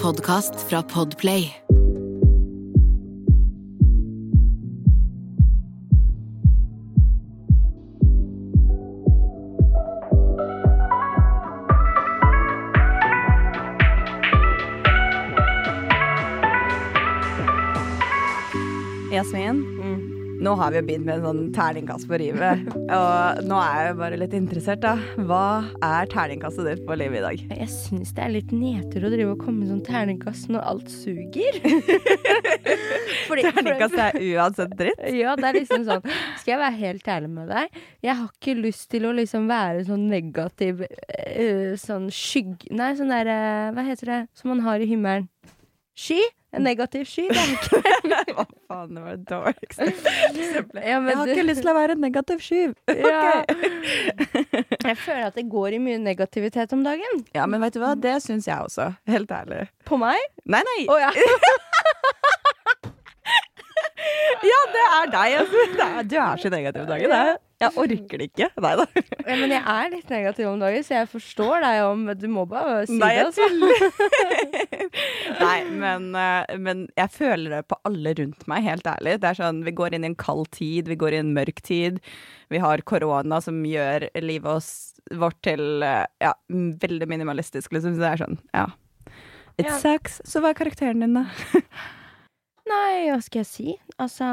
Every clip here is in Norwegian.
podkast fra Podplay. Jasmin, nå har vi jo begynt med en sånn terningkast på livet. Og nå er jeg bare litt interessert, da. Hva er terningkastet ditt på livet i dag? Jeg syns det er litt nedtur å drive og komme med sånn terningkast når alt suger. Fordi- Terningkast er uansett dritt. Ja, det er liksom sånn Skal jeg være helt ærlig med deg? Jeg har ikke lyst til å liksom være sånn negativ øh, Sånn skygg... Nei, sånn derre Hva heter det som man har i himmelen? Sky? En negativ sky? Det Hva faen, det var det dårligste eksempelet. ja, Jeg har ikke lyst til å være en negativ sky. Ja. Jeg føler at det går i mye negativitet om dagen. Ja, men vet du hva, det syns jeg også. Helt ærlig. På meg? Nei, nei. Oh, ja. Ja, det er deg. Altså. Du er så negativ om dagen. Jeg, jeg orker det ikke. Nei da. ja. Men jeg er litt negativ om dagen, så jeg forstår deg om Du må bare si Nei, det. Altså. Nei, men, eh, men jeg føler det på alle rundt meg, helt ærlig. Det er sånn, Vi går inn i en kald tid, vi går i en mørk tid. Vi har korona som gjør livet oss, vårt til eh, ja, veldig minimalistisk, liksom. Så det er sånn, ja. It Ja. sucks. Så hva er karakteren din, da? Nei, hva skal jeg si? Altså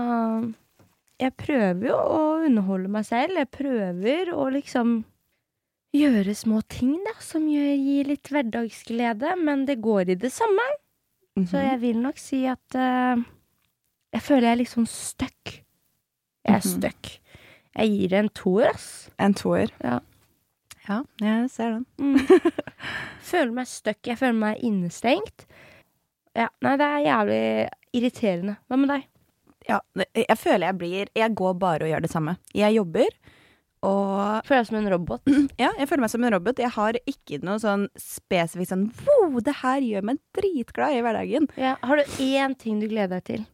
Jeg prøver jo å underholde meg selv. Jeg prøver å liksom gjøre små ting, da, som gir litt hverdagsglede, men det går i det samme. Mhm. Så jeg vil nok si at uh, jeg føler jeg er litt sånn stuck. Jeg er Mhm. stuck. Jeg gir det en toer, ass. En toer. Ja. Ja, jeg ser den. Mm. føler meg stuck. Jeg føler meg innestengt. Ja, nei, det er jævlig irriterende. Hva med deg? Ja, jeg føler jeg blir Jeg går bare og gjør det samme. Jeg jobber, og Føler deg som en robot. Ja, jeg føler meg som en robot. Jeg har ikke noe sånn spesifikt sånn Wow, det her gjør meg dritglad i hverdagen. Ja, har du én ting du gleder deg til?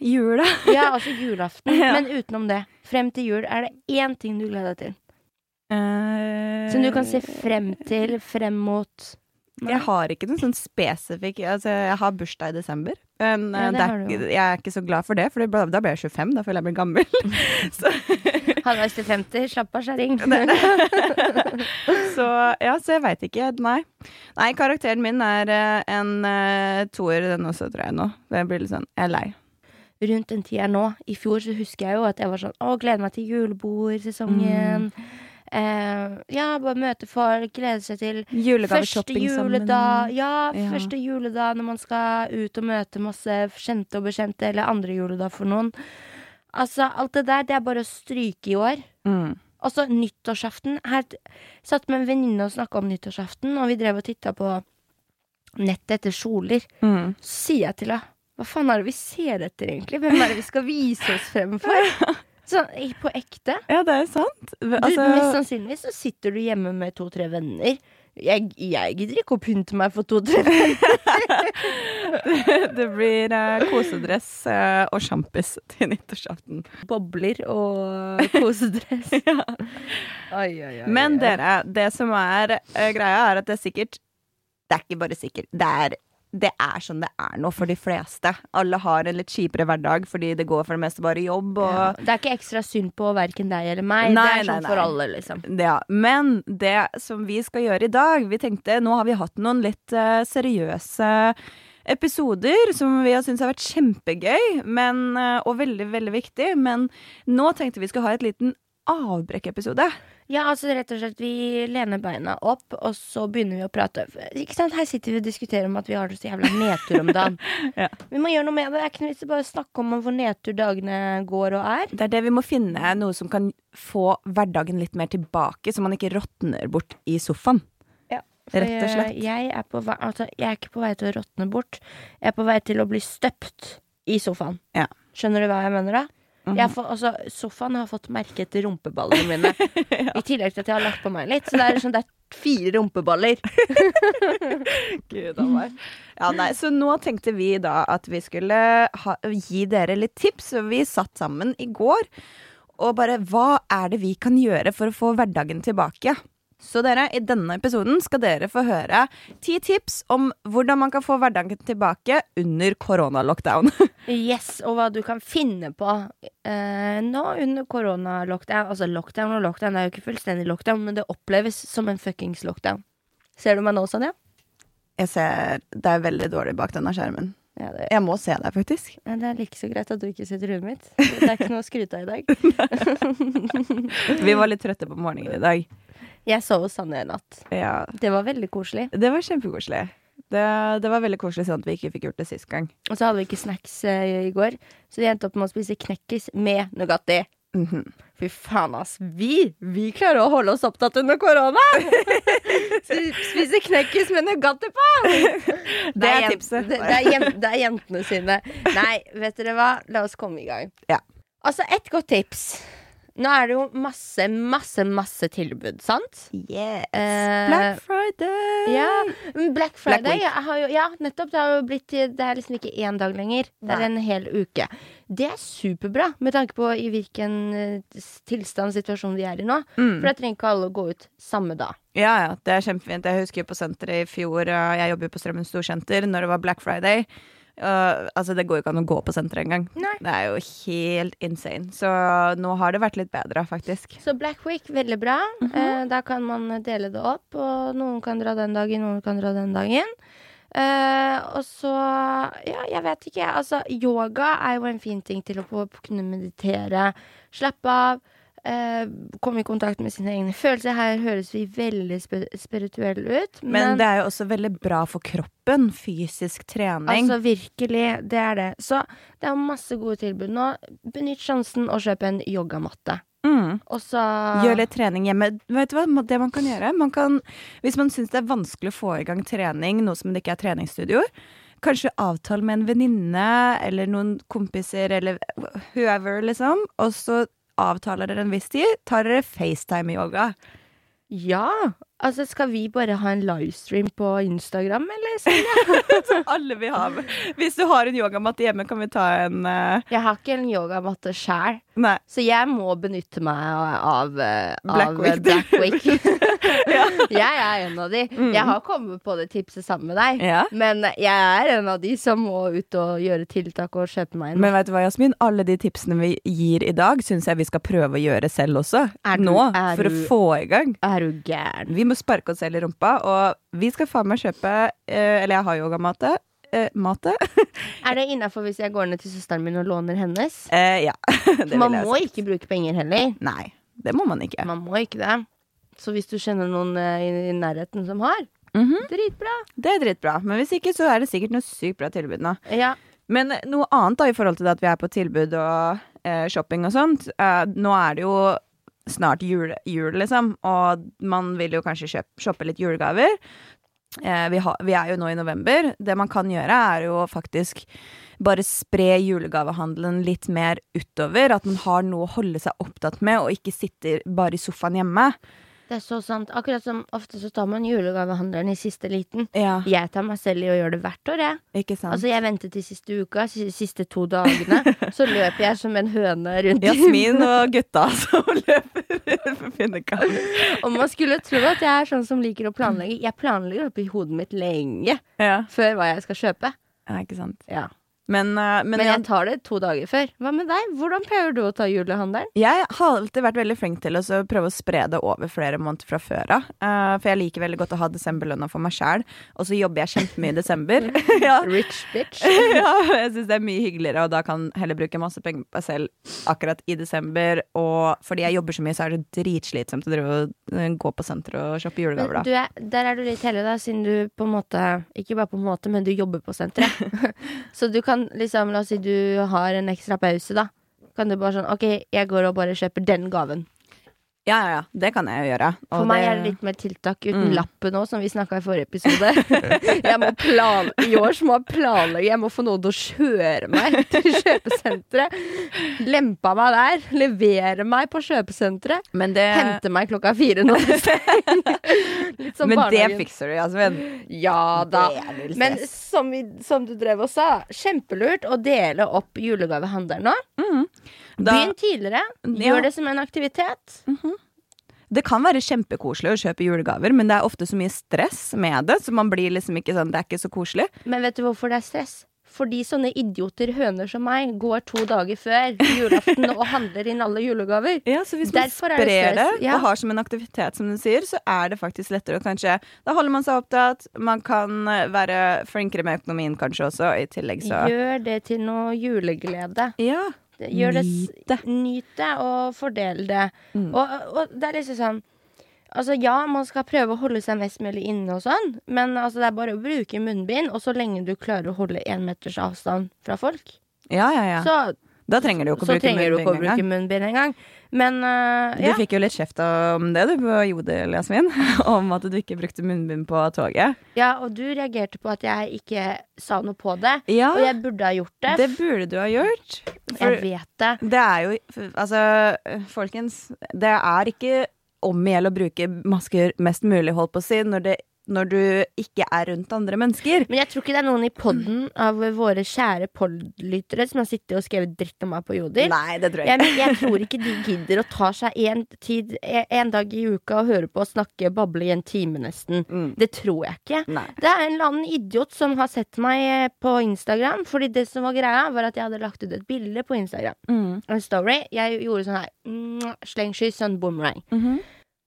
Jula. Ja, altså julaften. Ja. Men utenom det, frem til jul, er det én ting du gleder deg til? Uh... Som du kan se frem til frem mot. Jeg har ikke noen sånn spesifikk altså, Jeg har bursdag i desember. Men Ja, det det er, jeg er ikke så glad for det, for det- da blir jeg 25. Da føler jeg blir gammel. så, Halvveis til 50, slapp av, kjerring. så ja, så jeg veit ikke. Nei. Nei, karakteren min er eh, en uh, toer, den også, tror jeg nå. Jeg blir litt sånn Jeg er lei. Rundt den tida nå, i fjor, så husker jeg jo at jeg var sånn Å, gleder meg til julebordsesongen. Eh, ja, bare møte folk, glede seg til første juledag. Ja, Ja. første juledag når man skal ut og møte masse kjente og bekjente, eller andre juledag for noen. Altså, alt det der, det er bare å stryke i år. Mm. Og så nyttårsaften. Her satt med en venninne og snakka om nyttårsaften, og vi drev og titta på nettet etter kjoler. Mm. Så sier jeg til henne hva faen er det vi ser etter, egentlig? Hvem er det vi skal vise oss frem for? Sånn på ekte. Ja, det er sant. Du, Altså, mest sannsynlig så sitter du hjemme med to-tre venner. Jeg, jeg gidder ikke å pynte meg for to-tre venner. det blir uh, kosedress uh, og sjampis til nyttårsaften. Bobler og kosedress. Oi, oi, oi. Men dere, det som er uh, greia, er at det er sikkert Det er ikke bare sikkert. Det er, det er sånn det er nå for de fleste. Alle har en litt kjipere hverdag fordi det går for det meste bare jobb og ja. Det er ikke ekstra synd på verken deg eller meg. Nei, det er sånn nei, for alle, liksom. Ja, men det som vi skal gjøre i dag Vi tenkte, nå har vi hatt noen litt uh, seriøse episoder som vi har syntes har vært kjempegøy men, uh, og veldig, veldig viktig. Men nå tenkte vi skal ha et liten avbrekkepisode. Ja, altså rett og slett vi lener beina opp, og så begynner vi å prate. Ikke sant? Her sitter vi og diskuterer om at vi har det så jævla nedtur om dagen. Ja. Vi må gjøre noe med det. Det er ikke noe vits i bare snakke om hvor nedtur dagene går og er. Det er det vi må finne noe som kan få hverdagen litt mer tilbake, så man ikke råtner bort i sofaen. For Rett og slett. Jeg, er på vei, altså, jeg er ikke på vei til å råtne bort. Jeg er på vei til å bli støpt i sofaen. Ja. Skjønner du hva jeg mener da? Mhm. Har altså, sofaen har fått merke etter rumpeballene mine. I tillegg til at jeg har lagt på meg litt. Så det er, sånn, det er fire rumpeballer. Gud a meg. Ja, nei, så nå tenkte vi da at vi skulle ha, gi dere litt tips. Vi satt sammen i går og bare Hva er det vi kan gjøre for å få hverdagen tilbake? Så dere, i denne episoden skal dere få høre ti tips om hvordan man kan få hverdagen tilbake under koronalockdown. Yes, og hva du kan finne på eh, nå under koronalockdown. Altså lockdown og lockdown, det er jo ikke fullstendig lockdown, men det oppleves som en fuckings lockdown. Ser du meg nå, Sanja? Jeg ser Det er veldig dårlig bak denne skjermen. Ja, det, Jeg må se deg, faktisk. ja, det er like så greit at du ikke sitter huet mitt. Det er ikke noe å skryte av i dag. Vi var litt trøtte på morgenen i dag. Jeg sov hos Sanne i natt. Ja, Det var veldig koselig. Det var kjempekoselig. Det, det var veldig koselig sånn at vi ikke fikk gjort det sist gang. Og så hadde vi ikke snacks eh, i går, så de endte opp med å spise knekkis med Nugatti. Mhm. Fy faen, ass. Vi vi klarer å holde oss opptatt under korona! Spise knekkis med Nugatti på! Det er tipset. Det, det, er det er jentene sine. Nei, vet dere hva? La oss komme i gang. Ja. Altså, ett godt tips. Nå er det jo masse, masse, masse tilbud, sant? Yes. Eh, Black Friday! Ja, Black Friday Black har jo, Ja, nettopp. Det har jo blitt Det er liksom ikke én dag lenger. Det er Nei. en hel uke. Det er superbra, med tanke på i hvilken eh, tilstand, situasjon vi er i nå. Mm. For da trenger ikke alle å gå ut samme dag. Ja, ja, det er kjempefint. Jeg husker på senteret i fjor, jeg jobber jo på Strømmen Storsenter, når det var Black Friday. Uh, altså, det går jo ikke an å gå på senteret engang. Det er jo helt insane. Så nå har det vært litt bedre, faktisk. Så Black Week, veldig bra. Mm -hmm. uh, da kan man dele det opp, og noen kan dra den dagen, noen kan dra den dagen. Uh, og så Ja, jeg vet ikke. Altså, yoga er jo en fin ting til å kunne meditere, slappe av. eh, komme i kontakt med sine egne følelser. Her høres vi veldig sp spirituelle ut. Men, det er jo også veldig bra for kroppen. Fysisk trening. Altså virkelig, det er det. Så det er masse gode tilbud nå. Benytt sjansen og kjøp en yogamatte. mm. Og så Gjør litt trening hjemme. Vet du hva det man kan gjøre? Man kan, hvis man syns det er vanskelig å få i gang trening, noe som det ikke er treningsstudioer, kanskje avtale med en venninne eller noen kompiser eller whoever, liksom, og så avtaler dere en viss tid, tar dere FaceTime-yoga. Ja! Altså, skal vi bare ha en livestream på Instagram, eller? Sånn? Alle vil ha. Hvis du har en yogamatte hjemme, kan vi ta en uh... Jeg har ikke en yogamatte sjæl, så jeg må benytte meg av, eh, Black av Week. eh, Black Week. Jeg er en av de. Jeg har kommet på det tipset sammen med deg, Ja. men jeg er en av de som må ut og gjøre tiltak og kjøpe meg en. Men vet du hva, Jasmin? Alle de tipsene vi gir i dag, syns jeg vi skal prøve å gjøre selv også. Du- Nå. For å få i gang. Er du gæren? Vi må sparke oss selv i rumpa, og vi skal faen meg kjøpe eh, Eller jeg har yogamate. Eh? Er det innafor hvis jeg går ned til søsteren min og låner hennes? Eh, ja. det Man må ikke bruke penger heller. Nei, det må man ikke. Man må ikke det. Så hvis du kjenner noen eh, i, nærheten som har, Mhm. dritbra. Det er dritbra. Men hvis ikke, så er det sikkert noe sykt bra tilbud nå. Ja. Men noe annet da i forhold til det at vi er på tilbud og eh, shopping og sånt. Eh, nå er det jo snart jul, jul, liksom, og man vil jo kanskje kjøpe, shoppe litt julegaver. Eh, vi, ha, vi er jo nå i november. Det man kan gjøre, er jo faktisk bare spre julegavehandelen litt mer utover. At man har noe å holde seg opptatt med, og ikke sitter bare i sofaen hjemme. Det er så sant. Akkurat som ofte så tar man julegavehandleren i siste liten. Ja, Jeg tar meg selv i å gjøre det hvert år, jeg. ikke sant? Altså, jeg venter til siste uka, siste to dagene. Så løper jeg som en høne rundt Jasmin og gutta som løper for pinnekall. Og man skulle tro at jeg er sånn som liker å planlegge. Jeg planlegger oppi hodet mitt lenge Ja. før hva jeg skal kjøpe. ja, ikke sant. Ja. Men, eh, men, Men jeg, jeg tar det to dager før. Hva med deg? Hvordan pleier du å ta julehandelen? jeg har alltid vært veldig flink til å prøve å spre det over flere måneder fra før av. Uh, for jeg liker veldig godt å ha desemberlønna for meg sjæl, og så jobber jeg kjempemye i desember. ja. Rich bitch. ja, jeg syns det er mye hyggeligere, og da kan heller bruke masse penger på meg selv akkurat i desember. Og fordi jeg jobber så mye, så er det dritslitsomt å drive og eh, gå på senteret og shoppe julegaver, da. du er, der er du litt heldig, da, siden du på en måte Ikke bare på en måte, men du jobber på senteret. så du kan liksom La oss si du har en ekstra pause, da. Kan du bare sånn OK, jeg går og bare kjøper den gaven. Ja, ja, ja. Det kan jeg jo gjøre. For meg det- er det litt mer tiltak uten Mm. lappen òg, som vi snakka i forrige episode. jeg må plan I år så må jeg planlegge. Jeg må få noen til å kjøre meg til kjøpesenteret. Lempe meg der. Levere meg på kjøpesenteret. Det, Hente meg klokka fire når det stenger. Men det fikser du, Jasmin. Ja da. Men som, vi, som du drev og sa, kjempelurt å dele opp julegavehandelen nå. Da- Begynn tidligere. Ja. Gjør det som en aktivitet. Det kan være kjempekoselig å kjøpe julegaver, men det er ofte så mye stress med det, så man blir liksom ikke sånn Det er ikke så koselig. Men vet du hvorfor det er stress? Fordi sånne idioter høner som meg går to dager før julaften og handler inn alle julegaver. Ja, så hvis man Derfor er det sprer det, stress, ja. og har som en aktivitet, som du sier, så er det faktisk lettere å kanskje Da holder man seg opptatt, man kan eh, være flinkere med økonomien kanskje også, i tillegg så Gjør det til noe juleglede. Ja. Gjør det, Nyt det. Og fordel det. Mm. Og, og det er liksom sånn Altså Ja, man skal prøve å holde seg mest mulig inne og sånn, men altså, det er bare å bruke munnbind, og så lenge du klarer å holde én meters avstand fra folk, Ja, ja, ja. så, da trenger du jo ikke å bruke munnbind engang. munnbind engang. Men øh, Du fikk jo litt kjeft om det, du, på Jodel, Jasmin. Om at du ikke brukte munnbind på toget. ja, og du reagerte på at jeg ikke sa noe på det, Ja, og jeg burde ha gjort det. det burde du ha gjort. For jeg vet det. det er jo Altså, folkens, det er ikke om å gjelde å bruke masker mest mulig, holdt på å si, når, det, når du ikke er rundt andre mennesker. Men jeg tror ikke det er noen i podden av våre kjære podlyttere som har sittet og skrevet dritt om meg på Jodel. Nei, det tror jeg Jeg, ikke. jeg tror ikke de gidder å ta seg en, tid, en dag i uka og høre på og snakke bable i en time, nesten. Mm. Det tror jeg ikke. Nei. Det er en eller annen idiot som har sett meg eh, på Instagram. Fordi det som var greia, var at jeg hadde lagt ut et bilde på Instagram. Mm. En story. Jeg gjorde sånn her. Slengsky, Slengskyss og Mm boomerang.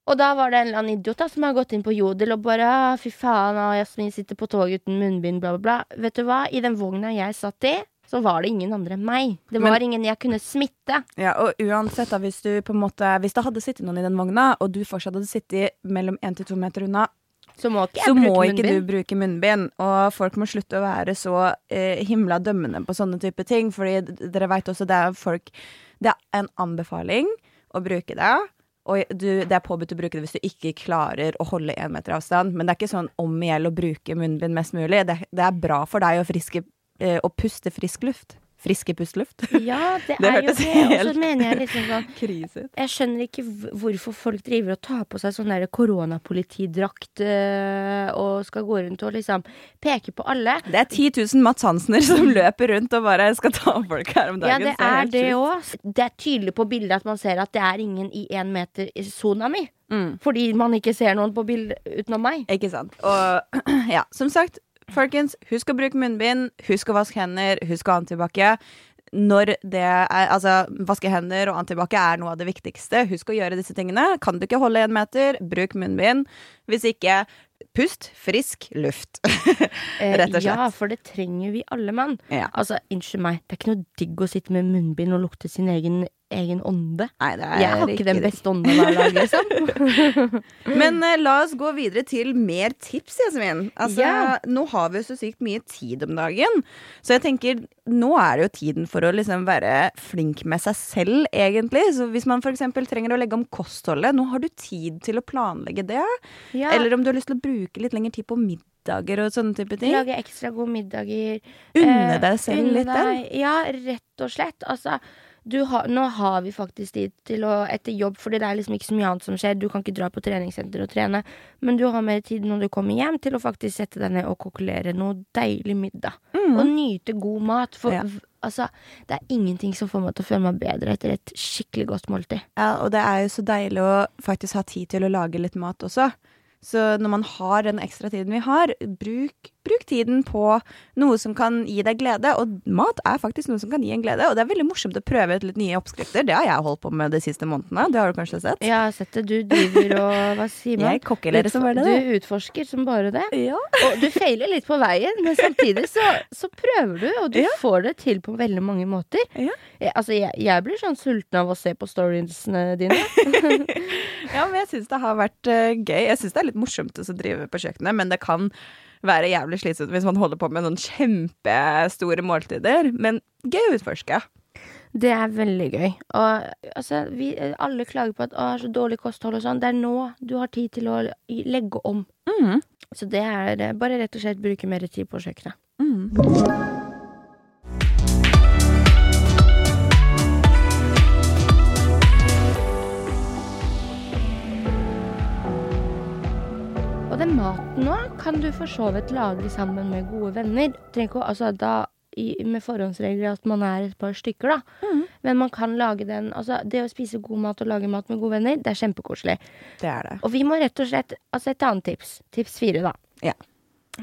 Og da var det en eller annen idiot da, som har gått inn på Jodel og bare «Ah, Fy faen, ah, Jasmin sitter på toget uten munnbind, bla, bla, bla. Vet du hva? I den vogna jeg satt i, så var det ingen andre enn meg. Det Men- var ingen jeg kunne smitte. Ja, og uansett da, hvis du på en måte Hvis det hadde sittet noen i den vogna, og du fortsatt hadde sittet mellom 1 til 2 meter unna, Så må ikke så må ikke du bruke munnbind. Og folk må slutte å være så eh, himla dømmende på sånne type ting. Fordi dere veit også, det er folk Det er en anbefaling å bruke det. Og du, det er påbudt å bruke det hvis du ikke klarer å holde én meter avstand. Men det er ikke sånn om i hjel å bruke munnbind mest mulig. Det, det er bra for deg å, friske, eh, å puste frisk luft. Friske pustluft. Ja, det, Det er jo det. Og så mener jeg liksom sånn Krise. Jeg skjønner ikke hvorfor folk driver og tar på seg sånn der koronapolitidrakt øh, og skal gå rundt og liksom peke på alle. Det er 10 000 Mats Hansener som løper rundt og bare skal ta folk her om dagen. Ja, det er det òg. Det er tydelig på bildet at man ser at det er ingen i én meter sona mi. Mm. Fordi man ikke ser noen på bildet utenom meg. Ikke sant. Og ja, som sagt, folkens, husk å bruke munnbind, husk å vaske hender, husk å ha antibac. Når det er Altså, vaske hender og antibac er noe av det viktigste. Husk å gjøre disse tingene. Kan du ikke holde én meter, bruk munnbind. Hvis ikke, pust frisk luft. Eh, Rett og slett. Ja, for det trenger vi alle, mann. Ja. Altså, unnskyld meg, det er ikke noe digg å sitte med munnbind og lukte sin egen, egen ånde. Nei, det Jeg har ikke den beste ånden hver dag, liksom. Men uh, la oss gå videre til mer tips, Jasmin. Altså, Ja. Nå har vi jo så sykt mye tid om dagen. Så jeg tenker, nå er det jo tiden for å liksom være flink med seg selv, egentlig. Så hvis man f.eks. trenger å legge om kostholdet, nå har du tid til å planlegge det. Ja, Eller om du har lyst til å bruke litt lengre tid på middager og sånne type ting. Lage ekstra gode middager. Unne Eh, deg selv unne litt den. Ja, rett og slett. Altså, du har, nå har vi faktisk tid til å etter jobb, fordi det er liksom ikke så mye annet som skjer. Du kan ikke dra på treningssenter og trene, men du har mer tid når du kommer hjem til å faktisk sette deg ned og kokkelere noe deilig middag. Mm. Og nyte god mat. For Ja. altså, det er ingenting som får meg til å føle meg bedre etter et skikkelig godt måltid. Ja, og det er jo så deilig å faktisk ha tid til å lage litt mat også. Så når man har den ekstra tiden vi har, bruk, bruk tiden på noe som kan gi deg glede. Og mat er faktisk noe som kan gi en glede, og det er veldig morsomt å prøve ut litt nye oppskrifter. Det har jeg holdt på med de siste månedene, det har du kanskje sett? Jeg har sett det. Du driver og Hva sier man? Jeg kokkelerer som bare det. Du utforsker som bare det. Ja. Og du feiler litt på veien, men samtidig så, så prøver du, og du Ja. får det til på veldig mange måter. Ja. Jeg, altså, jeg, jeg blir sånn sulten av å se på storiesene dine. Ja, men jeg syns det har vært uh, gøy. Jeg syns det er litt morsomt å drive på kjøkkenet, men det kan være jævlig slitsomt hvis man holder på med noen kjempestore måltider. Men gøy å utforske. Det er veldig gøy. Og altså, vi alle klager på at å, så dårlig kosthold og sånn. Det er nå du har tid til å legge om. Mm. Så det er eh, bare rett og slett bruke mer tid på kjøkkenet. Mm. Maten nå kan du for så vidt lage sammen med gode venner. Trenger ikke altså da i, med forhåndsregler at man er et par stykker, da. Mm. Men man kan lage den Altså, det å spise god mat og lage mat med gode venner, det er kjempekoselig. Det er det. Og vi må rett og slett Altså, et annet tips. Tips fire, da. Ja.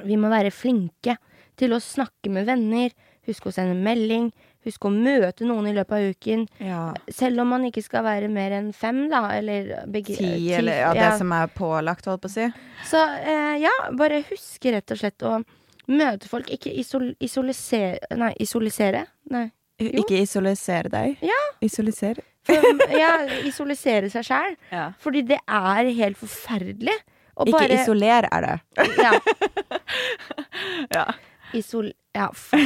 Vi må være flinke til å snakke med venner. Huske å sende melding. Huske å møte noen i løpet av uken. Ja. Selv om man ikke skal være mer enn fem, da, eller begge, Ti, eller ja, det som er pålagt, holdt på å si. Så eh, ja, bare huske rett og slett å møte folk. Ikke isol isolisere Nei, isolisere? Nei. Jo. Ikke isolisere deg. Ja. Isolisere. For, ja, isolisere seg sjæl. Ja. Fordi det er helt forferdelig. Og Ikke bare isoler, er det. Ja. Ja. Isol... Ja, fuck.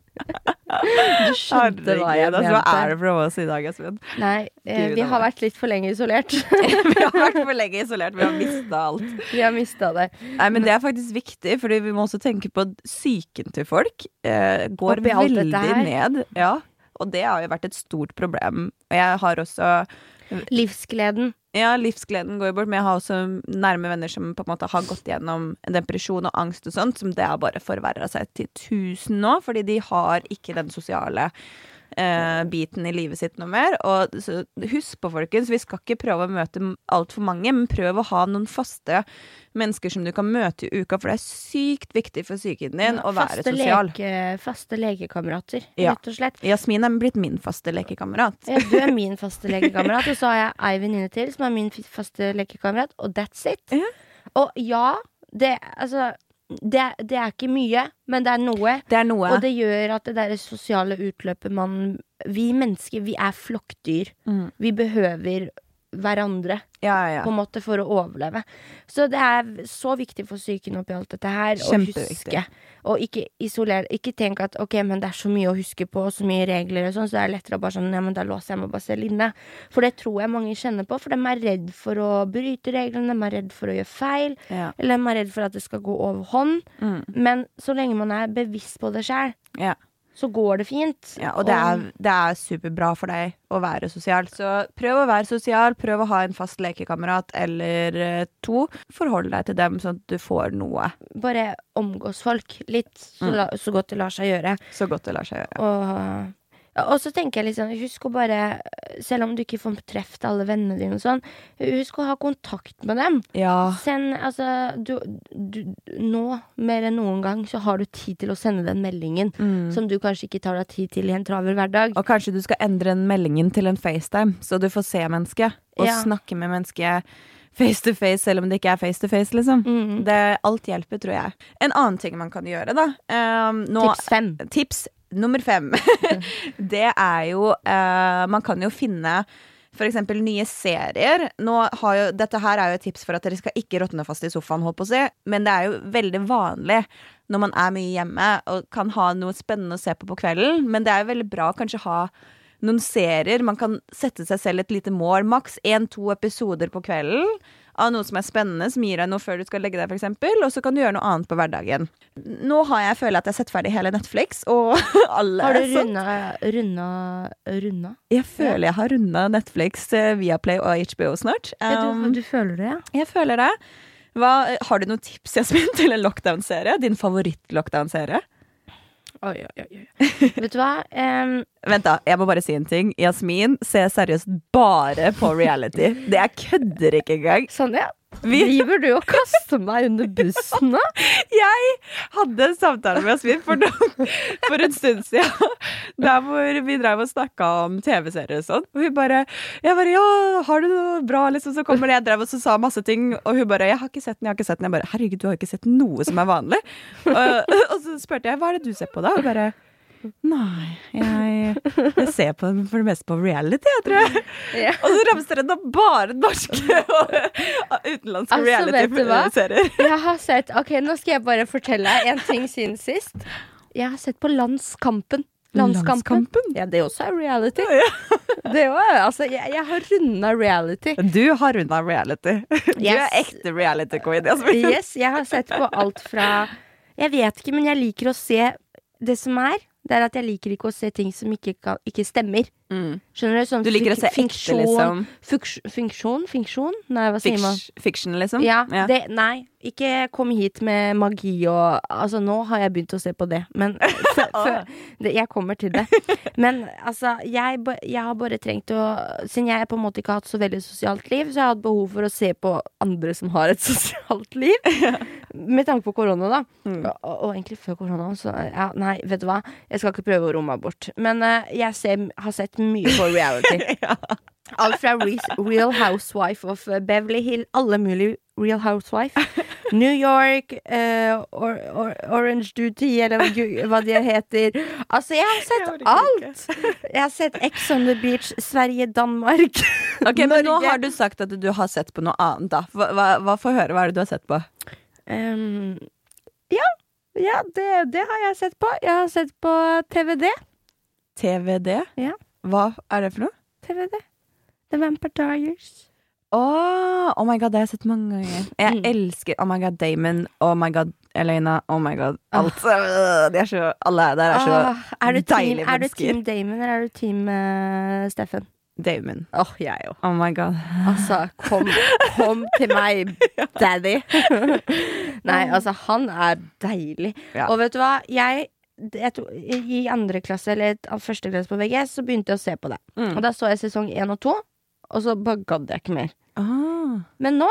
Du skjønte hva jeg altså, hva er det for oss i dag, Espen? Nei, eh, Gud, vi har vært litt for lenge isolert. vi har vært for lenge isolert, vi har mista alt. vi har mista det. Nei, men det er faktisk viktig, Fordi vi må også tenke på at psyken til folk eh, går veldig ned. Ja, og det har jo vært et stort problem. Og jeg har også Livsgleden. Ja, livsgleden går jo bort, men jeg har også nærme venner som på en måte har gått gjennom en depresjon og angst og sånt, som det har bare forverra seg til tusen nå, fordi de har ikke den sosiale eh, biten i livet sitt noe mer. Og husk på, folkens, vi skal ikke prøve å møte altfor mange, men prøv å ha noen faste mennesker som du kan møte i uka, for det er sykt viktig for psyken din å være sosial. Leke, faste lekekamerater, Ja. rett og slett. Jasmin er blitt min faste lekekamerat. Ja, du er min faste lekekamerat, og så har jeg ei venninne til som er min faste lekekamerat, og that's it. Ja. Og ja, det altså det, det er ikke mye, men det er noe. Det er noe. Og det gjør at det der sosiale utløpet man Vi mennesker, vi er flokkdyr. Mm. Vi behøver hverandre Ja, ja, på en måte for å overleve. Så det er så viktig for psyken oppi alt dette her å huske. Og ikke isolere. Ikke tenk at ok, men det er så mye å huske på, så mye regler og sånn, så det er lettere å bare sånn ja, men da låser jeg meg bare selv inne. For det tror jeg mange kjenner på, for de er redd for å bryte reglene, de er redd for å gjøre feil, ja. eller de er redd for at det skal gå over hånd. Mm. Men så lenge man er bevisst på det sjøl, ja. Så går det fint. Ja, og det er, det er superbra for deg å være sosial. Så prøv å være sosial, prøv å ha en fast lekekamerat eller eh, to. Forhold deg til dem sånn at du får noe Bare omgås folk litt, så, Mm. la, så godt det lar seg gjøre. så godt det lar seg gjøre. Og, og så tenker jeg liksom, husk å bare Selv om du ikke får truffet alle vennene dine og sånn, husk å ha kontakt med dem. Ja. Send Altså, du, du Nå, mer enn noen gang, så har du tid til å sende den meldingen Mm. som du kanskje ikke tar deg tid til i en travel hverdag. Og kanskje du skal endre den meldingen til en FaceTime, så du får se mennesket. Og Ja. snakke med mennesket face to face, selv om det ikke er face to face, liksom. Mm. Det, alt hjelper, tror jeg. En annen ting man kan gjøre, da um, nå, Tips fem. Tips nummer fem. det er jo eh, Man kan jo finne eksempel nye serier. Jo, dette her er jo et tips for at dere skal ikke råtne fast i sofaen, å si. Men det er jo veldig vanlig når man er mye hjemme og kan ha noe spennende å se på på kvelden. Men det er jo veldig bra å kanskje ha noen serier. Man kan sette seg selv et lite mål. Maks én-to episoder på kvelden av noe som er spennende, som gir deg noe før du skal legge deg, eksempel, og så kan du gjøre noe annet på hverdagen. Nå har jeg føler at jeg har sett ferdig hele Netflix, og alle Har du er sånn. runda Runda Runda? Jeg føler jeg har runda Netflix, eh, Viaplay og HBO snart. Ja, du, Um, du føler det, ja? jeg føler det. Hva, har du noen tips Jasmin, til en lockdown-serie? Din favoritt-lockdown-serie? Oi, oi, oi. Vet du hva? Um... Vent, da. Jeg må bare si en ting. Jasmin ser seriøst bare på reality. Det jeg kødder ikke engang. Sonja, Vi, driver du og kaster meg under bussen nå? jeg hadde en samtale med Jasmin for, noen, for en stund siden. Der hvor vi drev og snakka om TV-serier og sånn. Og hun bare Jeg bare Ja, har du noe bra, liksom? Så kommer det jeg drev og så sa masse ting, og hun bare Jeg har ikke sett den, jeg har ikke sett den. Jeg bare Herregud, du har ikke sett noe som er vanlig. og, og så spurte jeg hva er det du ser på da? Hun bare Nei, jeg, jeg ser på for det meste på reality, jeg tror jeg. Ja. Og så ramser det da bare norske og utenlandske Altså, reality-serier. Jeg har sett Ok, nå skal jeg bare fortelle deg en ting siden sist. Jeg har sett på Landskampen. Landskampen. Landskampen? Ja, det også er reality. Ja. Det også, altså, jeg, jeg har runda reality. Du har runda reality. Du er ekte reality queen. Yes, jeg har sett på alt fra Jeg vet ikke, men jeg liker å se det som er. Det er at jeg liker ikke å se ting som ikke, kan, ikke stemmer. Mm. Skjønner du? Sånn Du liker å se ekte, liksom. funks- Funksjon? Funksjon? Nei, hva sier man? Fiction, liksom? Ja, Det, nei, ikke kom hit med magi og Altså, nå har jeg begynt å se på det, men så, så, det, Jeg kommer til det. Men altså, jeg, jeg har bare trengt å Siden jeg på en måte ikke har hatt så veldig sosialt liv, så har jeg hatt behov for å se på andre som har et sosialt liv. Med tanke på korona, da. Mm. Og, og egentlig før korona, så ja, Nei, vet du hva. Jeg skal ikke prøve å romme meg bort. Men uh, jeg ser, har sett mye på reality. Alt fra Real Housewife of eh, Beverly Hill, alle mulige Real Housewife. New York, uh, or, or, Orange Duty, eller hva de heter. Altså, jeg har sett Jeg alt! Jeg har sett Ex on the Beach, Sverige, Danmark. Ok, Men nå har du sagt at du har sett på noe annet, da. Hva, hva, hva får høre. Hva er det du har sett på? Um, ja, ja det, det har jeg sett på. Jeg har sett på TVD. TVD? Ja. Hva er det for noe? TVD. The Vampire Diaries. Åh, oh my god, det har jeg sett mange ganger. Jeg Mm. elsker Oh my god, Damon. Oh my god, Elena. Oh my god, alt. De er så, alle der er så Ah, er, du team, deilige er du. Team Damon, eller er du Team uh, Steffen? Damon. Åh, jeg òg. Oh my god. Altså, kom, kom til meg, daddy. Nei, altså, han er deilig. Ja. Og vet du hva? Jeg tror, I andre klasse, eller første klasse på VGS, så begynte jeg å se på det. Mm. Og da så jeg sesong én og to, og så bare gadd jeg ikke mer. Ah, Men nå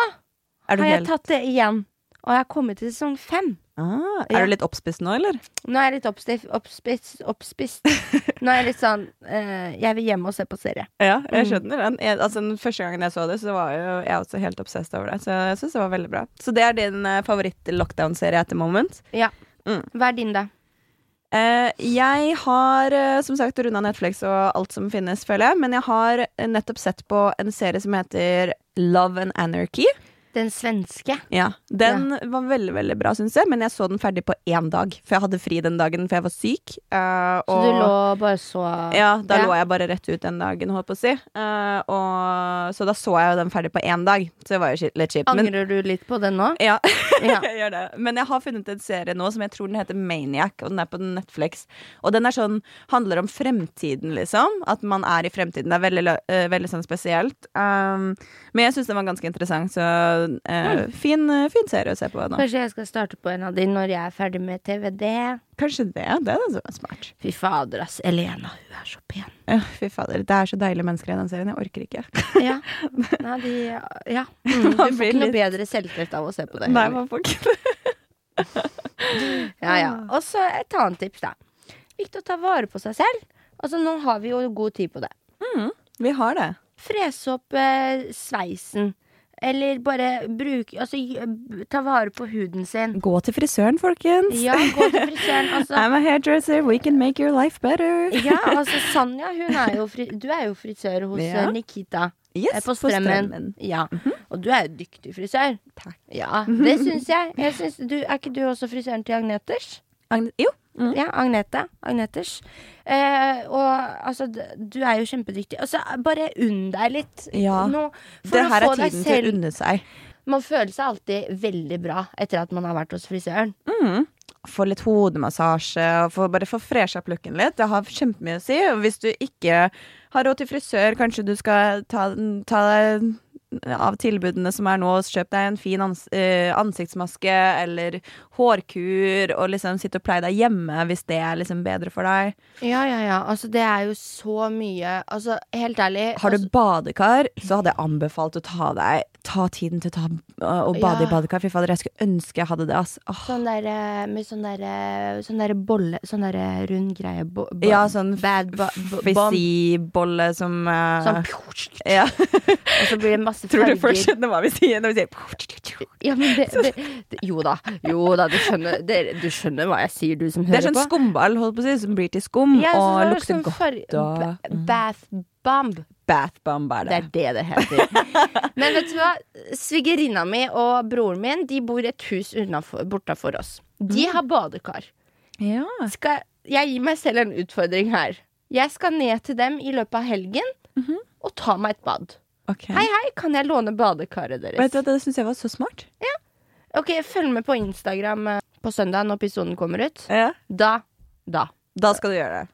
har jeg helt tatt det igjen. Og jeg har kommet til sesong fem. ah, Ja. Er du litt oppspist nå, eller? Nå er jeg litt oppstif, oppspist, oppspist. Nå er jeg litt sånn eh, Jeg vil hjem og se på serie. Ja, jeg Mm. skjønner den. Jeg, altså, den første gangen jeg så det, så var jo jeg også helt obsessed over det. Så jeg syns det var veldig bra. Så det er din uh, favoritt-lockdown-serie etter moment? Ja. Mm. Hva er din, da? Eh, jeg har eh, som sagt runda Netflix og alt som finnes, føler jeg. Men jeg har eh, nettopp sett på en serie som heter Love and Anarchy. Den svenske. Ja, Den var veldig veldig bra, syns jeg. Men jeg så den ferdig på én dag. For jeg hadde fri den dagen, for jeg var syk. eh, Så du lå bare så Ja, da Ja. lå jeg bare rett ut den dagen, holdt på å si. Uh, og, så da så jeg jo den ferdig på én dag. Så det var jo litt kjipt. Men, Angrer du litt på den nå? ja, Ja. jeg gjør det. Men jeg har funnet en serie nå som jeg tror den heter Maniac, og den er på Netflix. Og den er sånn, handler om fremtiden, liksom. At man er i fremtiden. Det er veldig, eh, veldig sånn spesielt. Um, men jeg syns den var ganske interessant, så eh, fin, eh, fin serie å se på nå. Kanskje jeg skal starte på en av de når jeg er ferdig med TVD. Kanskje det. Det er så smart. Fy fader, ass. Elena, hun er så pen. Ja, fy fader. Det er så deilige mennesker i den serien. Jeg orker ikke. Ja. Nei, de Ja. Mm, du får ikke noe bedre selvtillit av å se på det. Nei, man får ikke det. Ja, ja. Og så et annet tips, da. Viktig å ta vare på seg selv. Altså, nå har vi jo god tid på det. Vi har det. Frese opp eh, sveisen. Eller bare bruke Altså, ta vare på huden sin. Gå til frisøren, folkens. Ja, gå til frisøren. Altså, I'm a hairdresser. We can make your life better. ja, altså Sanja, er jo fri, du er jo frisør hos Ja. eh, Nikita. Yes, eh, på Strømmen. Ja. Og du er jo dyktig frisør. Takk. Ja, det syns jeg. jeg synes, du, er ikke du også frisøren til Agneters? Agne jo. Mm. Ja, Agnete. Agneters. Eh, og altså, du er jo kjempedyktig. Altså, bare unn deg litt. Ja. Nå, for Det her få er tiden til å unne seg. Man føler seg alltid veldig bra etter at man har vært hos frisøren. Mm. Få litt hodemassasje og få, bare få fresha opp looken litt. Det har kjempemye å si. Og hvis du ikke har råd til frisør, kanskje du skal ta, ta deg av tilbudene som er nå. Kjøp deg en fin ans eh, ansiktsmaske eller hårkur, og liksom sitt og pleie deg hjemme hvis det er liksom bedre for deg. Ja, ja, ja. Altså, det er jo så mye Altså, helt ærlig Har du altså, badekar, så hadde jeg anbefalt å ta deg Ta tiden til å ta og bade Ja. i badekar. Fy fader, jeg skulle ønske jeg hadde det. Ass. Oh. Sånn der eh, med sånn der eh, Sånn der bolle Sånn der eh, rund greie. Bo, bo, Ja, sånn. Fizzy-bolle som uh, Sånn ja. Og så blir det masse Tror du folk farger. skjønner hva vi sier når vi sier Ja, men det, det, det Jo da. Jo da, du skjønner, du skjønner hva jeg sier, du som Det er sånn skumball holdt på å si, som blir til skum Ja, og er lukter sånn godt. og- Bath bomb. Bath bomb er Det det. er det det heter. Men vet du hva? Svigerinna mi og broren min De bor et hus bortafor oss. De Mm. har badekar. Ja. Skal jeg gir meg selv en utfordring her. Jeg skal ned til dem i løpet av helgen Mhm. og ta meg et bad. Okay. Hei, hei, kan jeg låne badekaret deres? Vet du, hva, Det syns jeg var så smart. Ok, Følg med på Instagram eh, på søndag når episoden kommer ut. Ja. Da. Da. Da skal du gjøre det.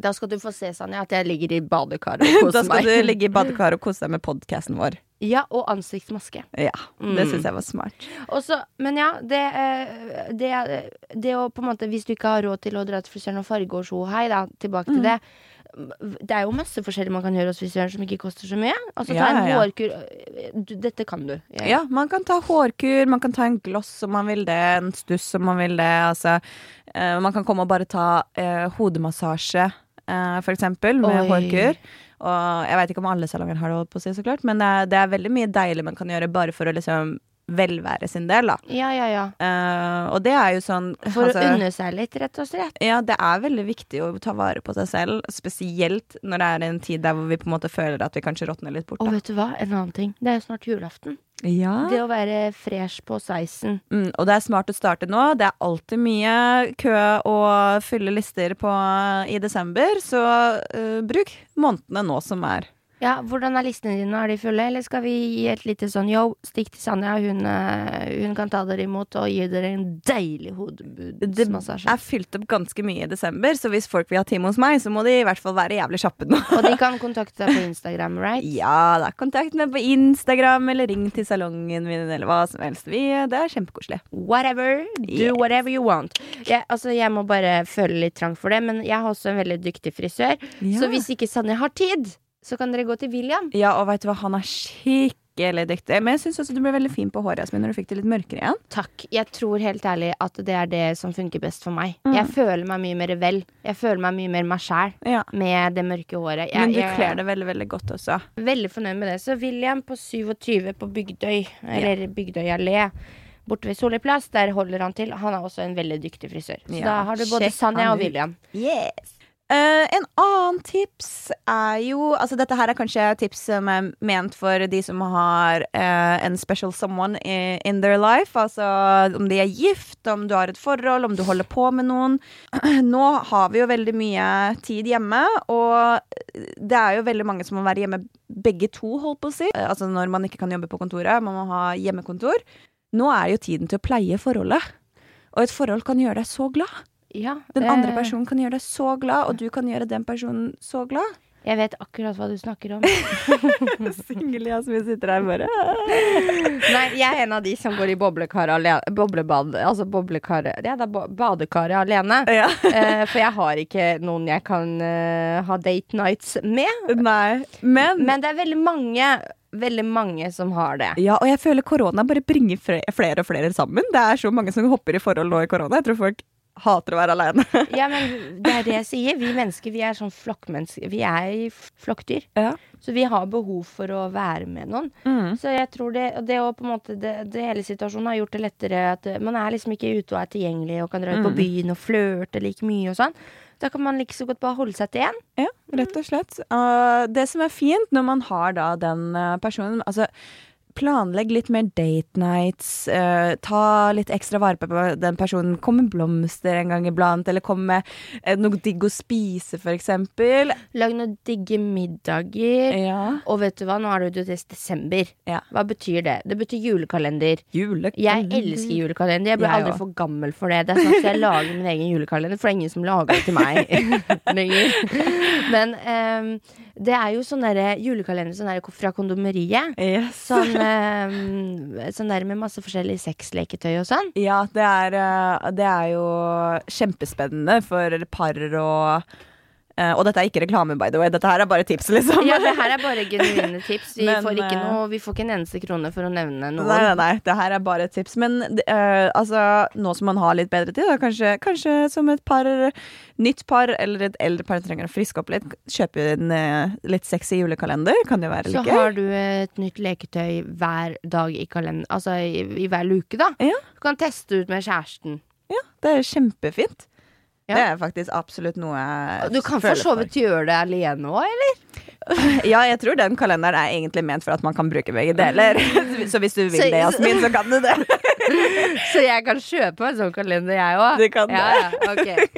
Da skal du få se, Sanja, at jeg ligger i badekaret og koser meg. Da skal meg. du ligge i badekaret og kose deg med podkasten vår. Ja, og ansiktsmaske. Ja, det Mm. syns jeg var smart. Også, men ja, det, eh, det, det å på en måte Hvis du ikke har råd til å dra til frisøren og farge og sjo hei, da, tilbake Mm. til det. Det er jo masse forskjellig man kan gjøre hos frisøren som ikke koster så mye. Altså Ja, ta en ja, ja. hårkur du, Dette kan du. Jeg- Ja, man kan ta hårkur, man kan ta en gloss om man vil det, en stuss om man vil det. Altså, eh, man kan komme og bare ta eh, hodemassasje, eh, for eksempel, med Oi. hårkur. Og jeg veit ikke om alle salonger har det, holdt på å si, så klart, men det er, det er veldig mye deilig man kan gjøre bare for å liksom velvære sin del, da. ja, ja. ja. Uh, og det er jo sånn For altså, å unne seg litt, rett og slett. Ja, det er veldig viktig å ta vare på seg selv, spesielt når det er en tid der hvor vi på en måte føler at vi kanskje råtner litt bort. Og vet du hva? En annen ting. Det er jo snart julaften. Ja. Det å være fresh på sveisen. Mm, og det er smart å starte nå. Det er alltid mye kø og fylle lister på i desember, så uh, bruk månedene nå som er. Ja, Hvordan er listene dine? Er de fulle, eller skal vi gi et lite sånn yo, stikk til Sanja, hun, eh, hun kan ta dere imot og gi dere en deilig Det Jeg er fylt opp ganske mye i desember, så hvis folk vil ha time hos meg, så må de i hvert fall være jævlig kjappe nå. Og de kan kontakte deg på Instagram, right? Ja, da kontakt meg på Instagram, eller ring til salongen min, eller hva som helst. Vi, det er kjempekoselig. Whatever. Do Yes. whatever you want. Jeg, altså, jeg må bare føle litt trang for det, men jeg har også en veldig dyktig frisør. Så hvis ikke Sanja har tid, så kan dere gå til William. Ja, og vet du hva, han er skikkelig dyktig. Men jeg syns også du ble veldig fin på håret Jasmin, når du fikk det litt mørkere igjen. Takk. Jeg tror helt ærlig at det er det som funker best for meg. Mm. Jeg føler meg mye mer vel. Jeg føler meg mye mer meg sjæl Ja. med det mørke håret. Jeg, Men du kler det veldig, veldig godt også. Veldig fornøyd med det. Så William på 27 på Bygdøy, eller Bygdøy allé, borte ved Solli plass, der holder han til. Han er også en veldig dyktig frisør. Så Ja, da har du både sjekk Sanja og. William. Yes. Eh, en annen tips er jo Altså dette her er kanskje tips som er ment for de som har uh, en special someone in, in their life. Altså om de er gift, om du har et forhold, om du holder på med noen. Nå har vi jo veldig mye tid hjemme, og det er jo veldig mange som må være hjemme begge to, holdt på å si. Uh, Altså når man ikke kan jobbe på kontoret, man må ha hjemmekontor. Nå er jo tiden til å pleie forholdet. Og et forhold kan gjøre deg så glad. Ja, Den andre eh, personen kan gjøre deg så glad, og du kan gjøre den personen så glad. Jeg vet akkurat hva du snakker om. Singel, som vi sitter her bare Nei, jeg er en av de som går i boblekar alene. Boblebad, altså boblekar Ja, det er badekaret alene. Ja. uh, for jeg har ikke noen jeg kan uh, ha date nights med. Nei. Men, Men det er veldig mange, veldig mange som har det. Ja, og jeg føler korona bare bringer flere og flere sammen. Det er så mange som hopper i forhold nå i korona. Jeg tror folk hater å være aleine. Ja, men det er det jeg sier. Vi mennesker, vi er sånn flokkmennesker. Vi er i flokkdyr. Ja. Så vi har behov for å være med noen. Mm. Så jeg tror det, og det å på en måte det, det hele situasjonen har gjort det lettere at eh, man er liksom ikke ute og er tilgjengelig og kan dra ut på Mm. byen og flørte like mye og sånn. Da kan man like så godt bare holde seg til én. Ja, rett og slett. Uh, det som er fint når man har da den uh, personen Altså, planlegg litt mer date nights. uh, ta litt ekstra vare på den personen. Kom med blomster en gang iblant, eller kom med uh, noe digg å spise, eksempel. Lag noen digge middager. Ja. Og vet du hva, nå er det jo til desember. Ja. Hva betyr det? Det betyr julekalender. Julekalender. Jeg elsker julekalender. Jeg blir Jeg aldri også. for gammel for det. Det er sånn at jeg lager min egen julekalender, for det er ingen som lager det til meg lenger. Men ehm, det er jo sånn julekalender sånn der fra kondomeriet. Yes. Sånn, eh, sånn der med masse forskjellig sexleketøy og sånn. Ja, det er, uh, det er jo kjempespennende for par og Og dette er ikke reklame, by the way. Dette her er bare tips, liksom. Ja, det her er bare genuine tips. Vi, Men, får ikke eh, noe, vi får ikke en eneste krone for å nevne noen. Nei, nei, nei. Det her er bare tips. Men uh, altså, nå som man har litt bedre tid, da, kanskje, kanskje som et par nytt par eller et eldre par trenger å friske opp litt, kjøpe en uh, litt sexy julekalender. Kan jo være Så litt gøy. har du et nytt leketøy hver dag i kalender Altså i, i hver luke, da. Ja. Du kan teste ut med kjæresten. Ja, det er kjempefint. Ja. Det er faktisk absolutt noe jeg Du kan for så vidt gjøre det alene òg, eller? Ja, jeg tror den kalenderen er egentlig ment for at man kan bruke begge deler. Så hvis du vil Så- det, Jasmin, så kan du det. Så jeg kan kjøpe en sånn kalender, jeg òg? Du kan ja, det. ja, okay.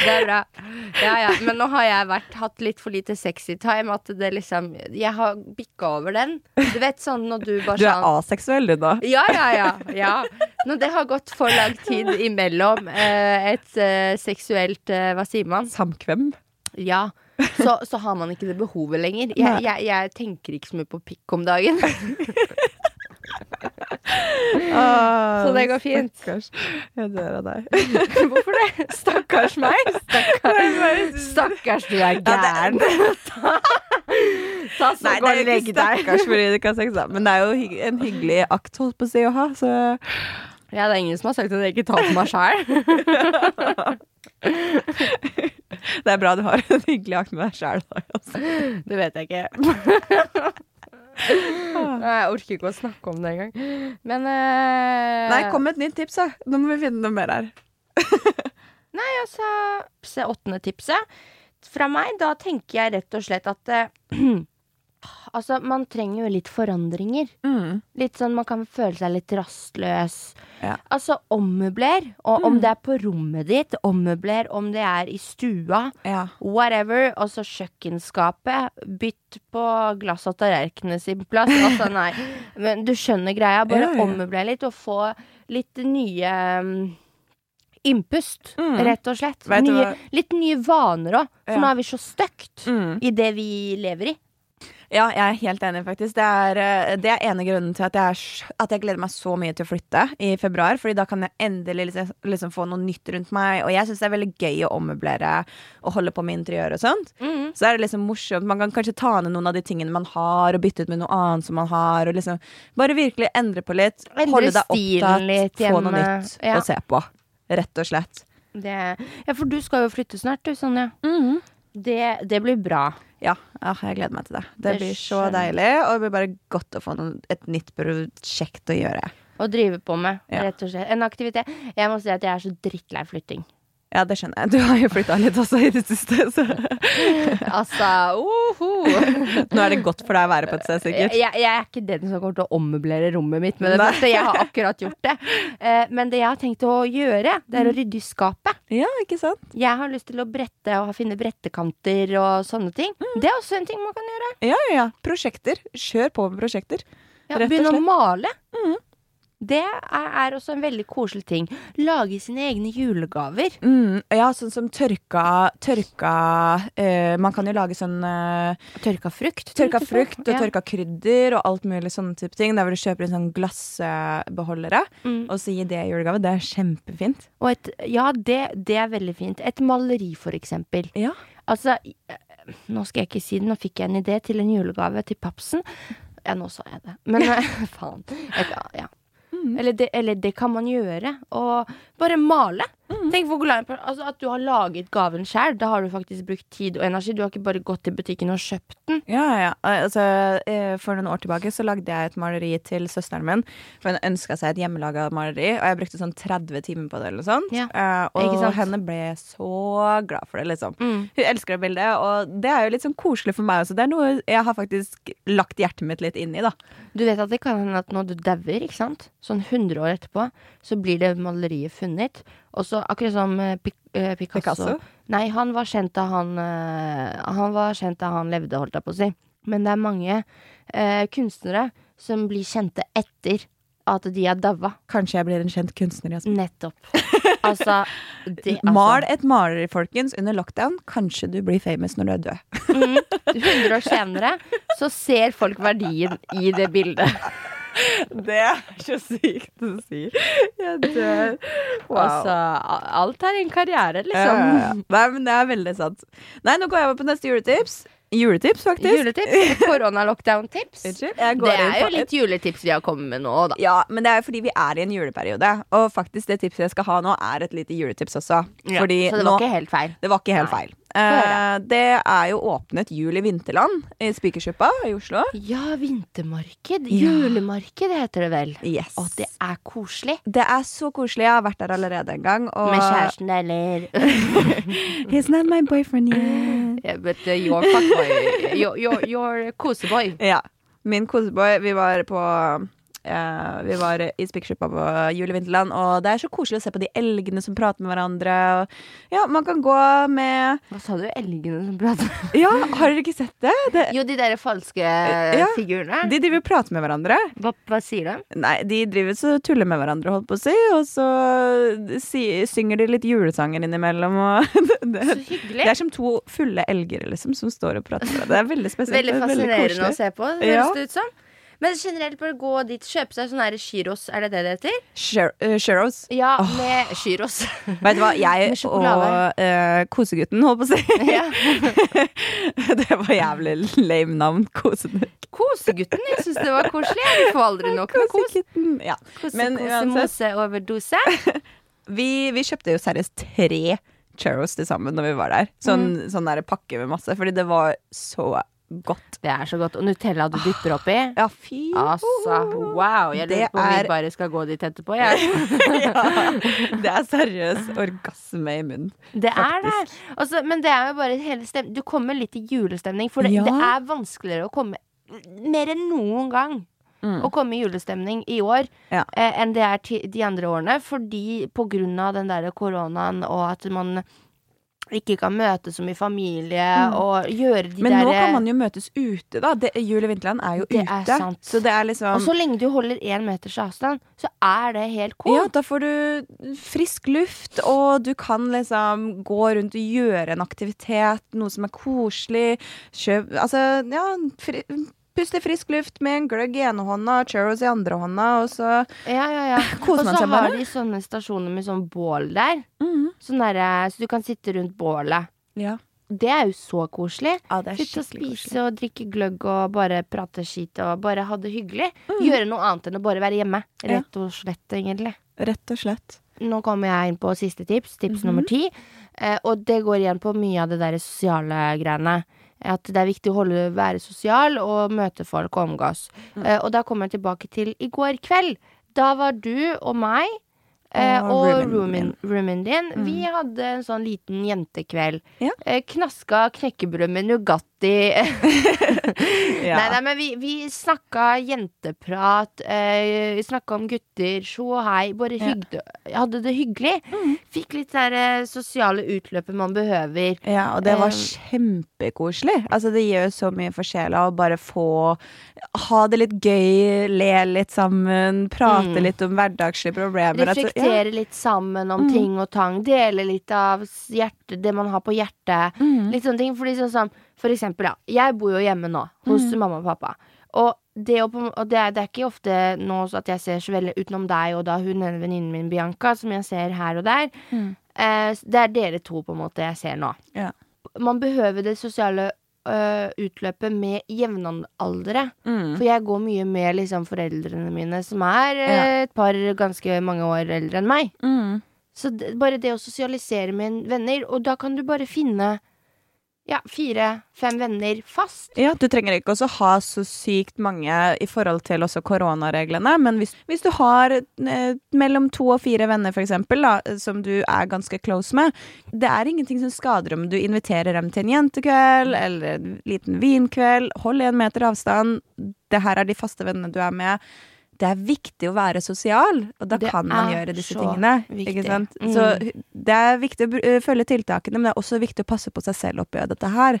Det er bra. Ja, ja. Men nå har jeg vært, hatt litt for lite sexy time. At det liksom Jeg har bikka over den. Du vet sånn når du bare Du er sånn aseksuell, du, da. ja, ja, ja, ja. Når det har gått for lang tid imellom eh, et eh, seksuelt eh, Hva sier man? Samkvem. Ja. Så, så har man ikke det behovet lenger. Jeg, jeg, jeg tenker ikke så mye på pikk om dagen. Så det går fint. Stakkars. Jeg dør av deg. Hvorfor det? Stakkars meg. Stakkars, Stakkars du er gæren. Ja, ta så Nei, gå det og legg deg. stakkars fordi du ikke har sex, da. Men det er jo hygg en hyggelig akt holdt på å si å ha, så Ja, det er ingen som har sagt at jeg ikke tar på meg sjæl. det er bra du har en hyggelig akt med deg sjæl. Altså. Det vet jeg ikke. Jeg orker ikke å snakke om det engang. Men uh, Nei, kom med et nytt tips, da. Nå må vi finne noe mer her. Nei, altså se åttende tipset fra meg, da tenker jeg rett og slett at eh, Altså, man trenger jo litt forandringer. Mm. Litt sånn man kan føle seg litt rastløs. Ja. Altså, ommøbler. Og om Mm. det er på rommet ditt, ommøbler, om det er i stua, Ja. whatever. Altså kjøkkenskapet. Bytt på glass og tallerkenene sin plass. Altså, nei. Men du skjønner greia. Bare Ja, ommøblere litt og få litt nye um, Innpust, Mm. rett og slett. Nye, litt nye vaner òg, for Ja. nå er vi så støkt Mm. i det vi lever i. Ja, jeg er helt enig, faktisk. Det er, eh, det er ene grunnen til at jeg, er, at jeg gleder meg så mye til å flytte i februar. Fordi da kan jeg endelig liksom, liksom få noe nytt rundt meg. Og jeg syns det er veldig gøy å ommøblere og holde på med interiør og sånt. Mm. Så er det liksom morsomt. Man kan kanskje ta ned noen av de tingene man har, og bytte ut med noe annet som man har. Og liksom bare virkelig endre på litt. Endre holde deg opptatt, litt få noe nytt Ja. å se på. Rett og slett. Det, ja, for du skal jo flytte snart, du, Sonja. Det, det blir bra. Ja, ja, jeg gleder meg til det. Det, Det blir så skjønner deilig, og det blir bare godt å få noe, et nytt prosjekt å gjøre. Å drive på med, Ja. rett og slett. En aktivitet. Jeg må si at jeg er så drittlei flytting. Ja, det skjønner jeg. Du har jo flytta litt også i det siste, så Altså, uhu. nå er det godt for deg å være på et sted, Jeg, sikkert. jeg er ikke den som kommer til å ommøblere rommet mitt med det første. Jeg har akkurat gjort det. Eh, Men det jeg har tenkt å gjøre, det er å rydde i skapet. Ja, ikke sant? Jeg har lyst til å brette og finne brettekanter og sånne ting. Det er også en ting man kan gjøre. Ja, ja, ja. Prosjekter. Kjør på med prosjekter. Ja, Begynne å male. Mhm. Det er, også en veldig koselig ting. Lage sine egne julegaver. Mm, ja, sånn som tørka Tørka eh, Man kan jo lage sånn eh, Tørka frukt. Tørka frukt og Ja. tørka krydder og alt mulig sånne type ting. Der hvor du kjøper en sånn glassbeholdere Mm. og så gir det i julegave. Det er kjempefint. Og et, ja, det, det er veldig fint. Et maleri, for eksempel. Ja. Altså, nå skal jeg ikke si det, nå fikk jeg en idé til en julegave til papsen. Ja, nå sa jeg det. Men faen. Jeg, ja. Eller, det, eller det kan man gjøre. Og bare male. Mm. Tenk hvor glad altså, at du har laget gaven sjøl. Da har du faktisk brukt tid og energi. Du har ikke bare gått til butikken og kjøpt den. Ja, ja. Altså, eh, for noen år tilbake så lagde jeg et maleri til søsteren min. For hun ønska seg et hjemmelaga maleri, og jeg brukte sånn 30 timer på det. eller sånt Ja, Eh, Og henne ble så glad for det, liksom. Mm. Hun elsker det bildet, og det er jo litt sånn koselig for meg også. Det er noe jeg har faktisk lagt hjertet mitt litt inn i, da. Du vet at det kan hende at når du dauer, ikke sant, sånn 100 år etterpå, så blir det maleriet funnet. Og så akkurat som eh, Pic eh, Picasso. Picasso? Nei, han var kjent da han eh, Han var kjent da han levde, holdt jeg på å si. Men det er mange eh, kunstnere som blir kjente etter at de er daua. Kanskje jeg blir en kjent kunstner. Jasmin. Nettopp. Altså, det, altså Mal et maleri, folkens, under lockdown. Kanskje du blir famous når du er død. mm, 100 år senere så ser folk verdien i det bildet. Det er så sykt å si. Jeg dør. Wow. Altså, alt er en karriere, liksom. ja, ja. Nei, men det er veldig sant. Nei, nå går jeg over på neste juletips. Juletips, faktisk. Juletips. Korona-lockdown-tips. Det er jo litt juletips vi har kommet med nå, da. Ja, men det er fordi vi er i en juleperiode. Og faktisk det tipset jeg skal ha nå, er et lite juletips også. Ja, så det nå var ikke helt feil. Det var ikke helt Nei. feil. Eh, det er jo åpnet Jul i Vinterland i Spikersuppa i Oslo. Ja, vintermarked. Ja. Julemarked heter det vel. Yes. Og det er koselig. Det er så koselig. Jeg har vært der allerede en gang. Og Med kjæresten, eller He's not my boyfriend yet. yeah, But uh, your fuckboy. Your, your, your koseboy. Ja. Min koseboy. Vi var på eh, vi var i Spikersuppa på Julevinterland, Vinterland, og det er så koselig å se på de elgene som prater med hverandre. Og, ja, man kan gå med Hva sa du? Elgene som prater? Ja, har dere ikke sett det? det Jo, de der falske Ja. figurene. de driver og prater med hverandre. Hva, hva sier de? Nei, de driver så tuller med hverandre, holdt på å si, og så si, synger de litt julesanger innimellom, og det, Så det er som to fulle elger, liksom, som står og prater med hverandre. Det er veldig spesielt. Veldig fascinerende veldig å se på, Ja. høres det ut som. Men generelt bare gå dit, kjøpe seg sånn gyros, er det det det heter? Chur- eh. Ja, med gyros. Vet du hva, jeg og uh, kosegutten, holdt på å si. ja. det var jævlig lame navn. Kosegutten. Kosegutten, jeg syns det var koselig. Jeg får aldri nok med kos. Ja. Kose, Men kose, mose, overdose. Vi, vi kjøpte jo seriøst tre churros til sammen når vi var der. Sånn, Mm. sånn der pakke med masse, fordi det var så godt. Det er så godt. Og Nutella du dypper oppi. Ja, fy. Altså, wow. Jeg lurer på om er- vi bare skal gå dit etterpå. Jeg. ja, det er seriøs orgasme i munnen. Det er det. Altså, men det er jo bare hele stem Du kommer litt i julestemning, for det, Ja. det er vanskeligere å komme Mer enn noen gang. Å komme i julestemning i år Ja. eh, enn det er de andre årene. Fordi på grunn av den der koronaen og at man ikke kan møtes som i familie og gjøre de Mm. Men der nå kan man jo møtes ute, da. Det, Jul i Vinterland er jo Det ute. er sant. Så det er liksom Og så lenge du holder én meters avstand, så er det helt cool. Ja, da får du frisk luft, og du kan liksom gå rundt og gjøre en aktivitet, noe som er koselig. Kjøp Altså, ja, fri, puste frisk luft med en gløgg i ene hånda og churros i andre hånda, og så Ja, ja, ja. Koser Og så har de sånne stasjoner med sånn bål der. Mm. Sånn der, så du kan sitte rundt bålet. Ja. Det er jo så koselig. ja, det Sitte og spise koselig. og drikke gløgg og bare prate skit og bare ha det hyggelig. Mm. Gjøre noe annet enn å bare være hjemme. Rett og slett, egentlig. Rett og slett. Nå kommer jeg inn på siste tips, tips Mhm. nummer ti. Eh, og det går igjen på mye av det der sosiale greiene. At det er viktig å holde, være sosial og møte folk og omgås. Mm. Eh, og da kommer jeg tilbake til i går kveld. Da var du og meg eh, Og roomien roomien din. Mm. Vi hadde en sånn liten jentekveld. Ja. Eh, knaska knekkebrød med Nugatti. Ja. Nei, nei, men vi, vi snakka jenteprat. Eh, vi snakka om gutter. Sjå og hei. Bare Ja. hadde det hyggelig. Mm. Fikk litt det eh, sosiale utløpet man behøver. Ja, og det var eh. kjempekoselig. Altså, det gjør så mye for sjela å bare få ha det litt gøy, le litt sammen, prate Mm. litt om hverdagslige problemer. Altså, ja. Litt sammen om Mm. ting og tang. Dele litt av hjerte, det man har på hjertet. Mhm. Litt sånne ting. Fordi sånn som For eksempel, ja. Jeg bor jo hjemme nå hos Mm. mamma og pappa. Og, det, og det, er, det er ikke ofte nå så at jeg ser så veldig utenom deg og da hun ene venninnen min Bianca, som jeg ser her og der. Mm. Eh, det er dere to på en måte jeg ser nå. Ja. Man behøver det sosiale øh, utløpet med jevnaldrende. Mm. For jeg går mye med liksom foreldrene mine, som er Ja. et par ganske mange år eldre enn meg. Mm. Så det, bare det å sosialisere med venner, og da kan du bare finne ja, fire-fem venner fast. Ja, du trenger ikke også ha så sykt mange i forhold til også koronareglene, men hvis, hvis du har eh, mellom to og fire venner, for eksempel, da, som du er ganske close med, det er ingenting som skader om du inviterer dem til en jentekveld eller en liten vinkveld. Hold en meter avstand. Det her er de faste vennene du er med. Det er viktig å være sosial, og da Det kan man gjøre disse tingene. Mm. Så det er viktig å eh, følge tiltakene, men det er også viktig å passe på seg selv oppi dette her.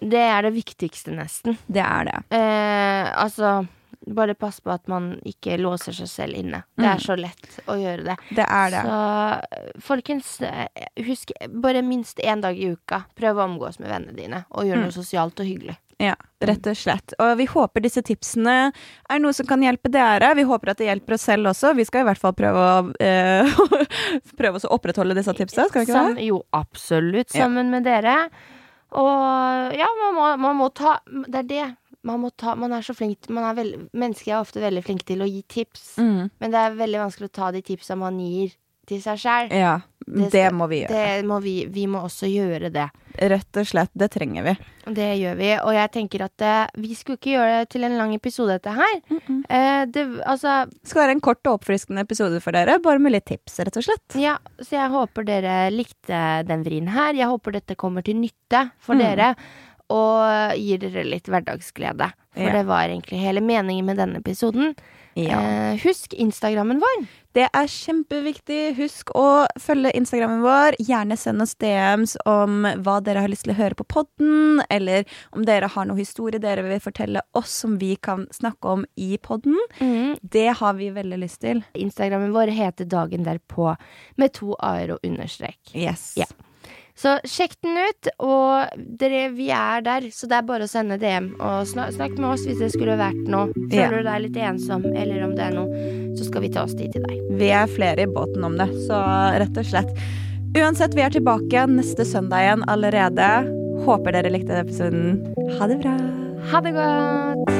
Det er det viktigste, nesten. Det er det. Eh, altså bare pass på at man ikke låser seg selv inne. Det Mm. er så lett å gjøre det. Det er det. Så eh, folkens, eh, husk bare minst én dag i uka. Prøv å omgås med vennene dine, og gjøre Mm. noe sosialt og hyggelig. Ja, rett og slett. Og vi håper disse tipsene er noe som kan hjelpe dere. Vi håper at det hjelper oss selv også. Vi skal i hvert fall prøve å, eh, prøve å opprettholde disse tipsene, skal vi ikke det? jo, absolutt. Ja. Sammen med dere. Og ja, man må, man må ta Det er det. Man ta Man er så flink man er veld, Mennesker er ofte veldig flinke til å gi tips, Mm. men det er veldig vanskelig å ta de tipsa man gir til seg sjæl. Ja, det, det, må vi gjøre. Det må vi Vi må også gjøre det. Rett og slett. Det trenger vi. Det gjør vi. Og jeg tenker at uh, vi skulle ikke gjøre det til en lang episode, dette her. Eh, det, altså skal være en kort og oppfriskende episode for dere, bare med litt tips, rett og slett. Ja, så jeg håper dere likte den vrien her. Jeg håper dette kommer til nytte for Mm. dere. og gir dere litt hverdagsglede. For Ja. det var egentlig hele meningen med denne episoden. Ja. Eh, husk Instagrammen vår. Det er kjempeviktig. Husk å følge Instagrammen vår. Gjerne send oss DMs om hva dere har lyst til å høre på podden, eller om dere har noe historie dere vil fortelle oss som vi kan snakke om i podden. Det har vi veldig lyst til. Instagrammen vår heter Dagen derpå med to a-er og understrek. Yes. Ja. Så sjekk den ut, og dere, vi er der, så det er bare å sende DM. Og snak, snakk med oss hvis det skulle vært noe. Føler Ja. du deg litt ensom, eller om det er noe, så skal vi ta oss tid til deg. Vi er flere i båten om det, så rett og slett. Uansett, vi er tilbake neste søndag igjen allerede. Håper dere likte episoden. Ha det bra. Ha det godt!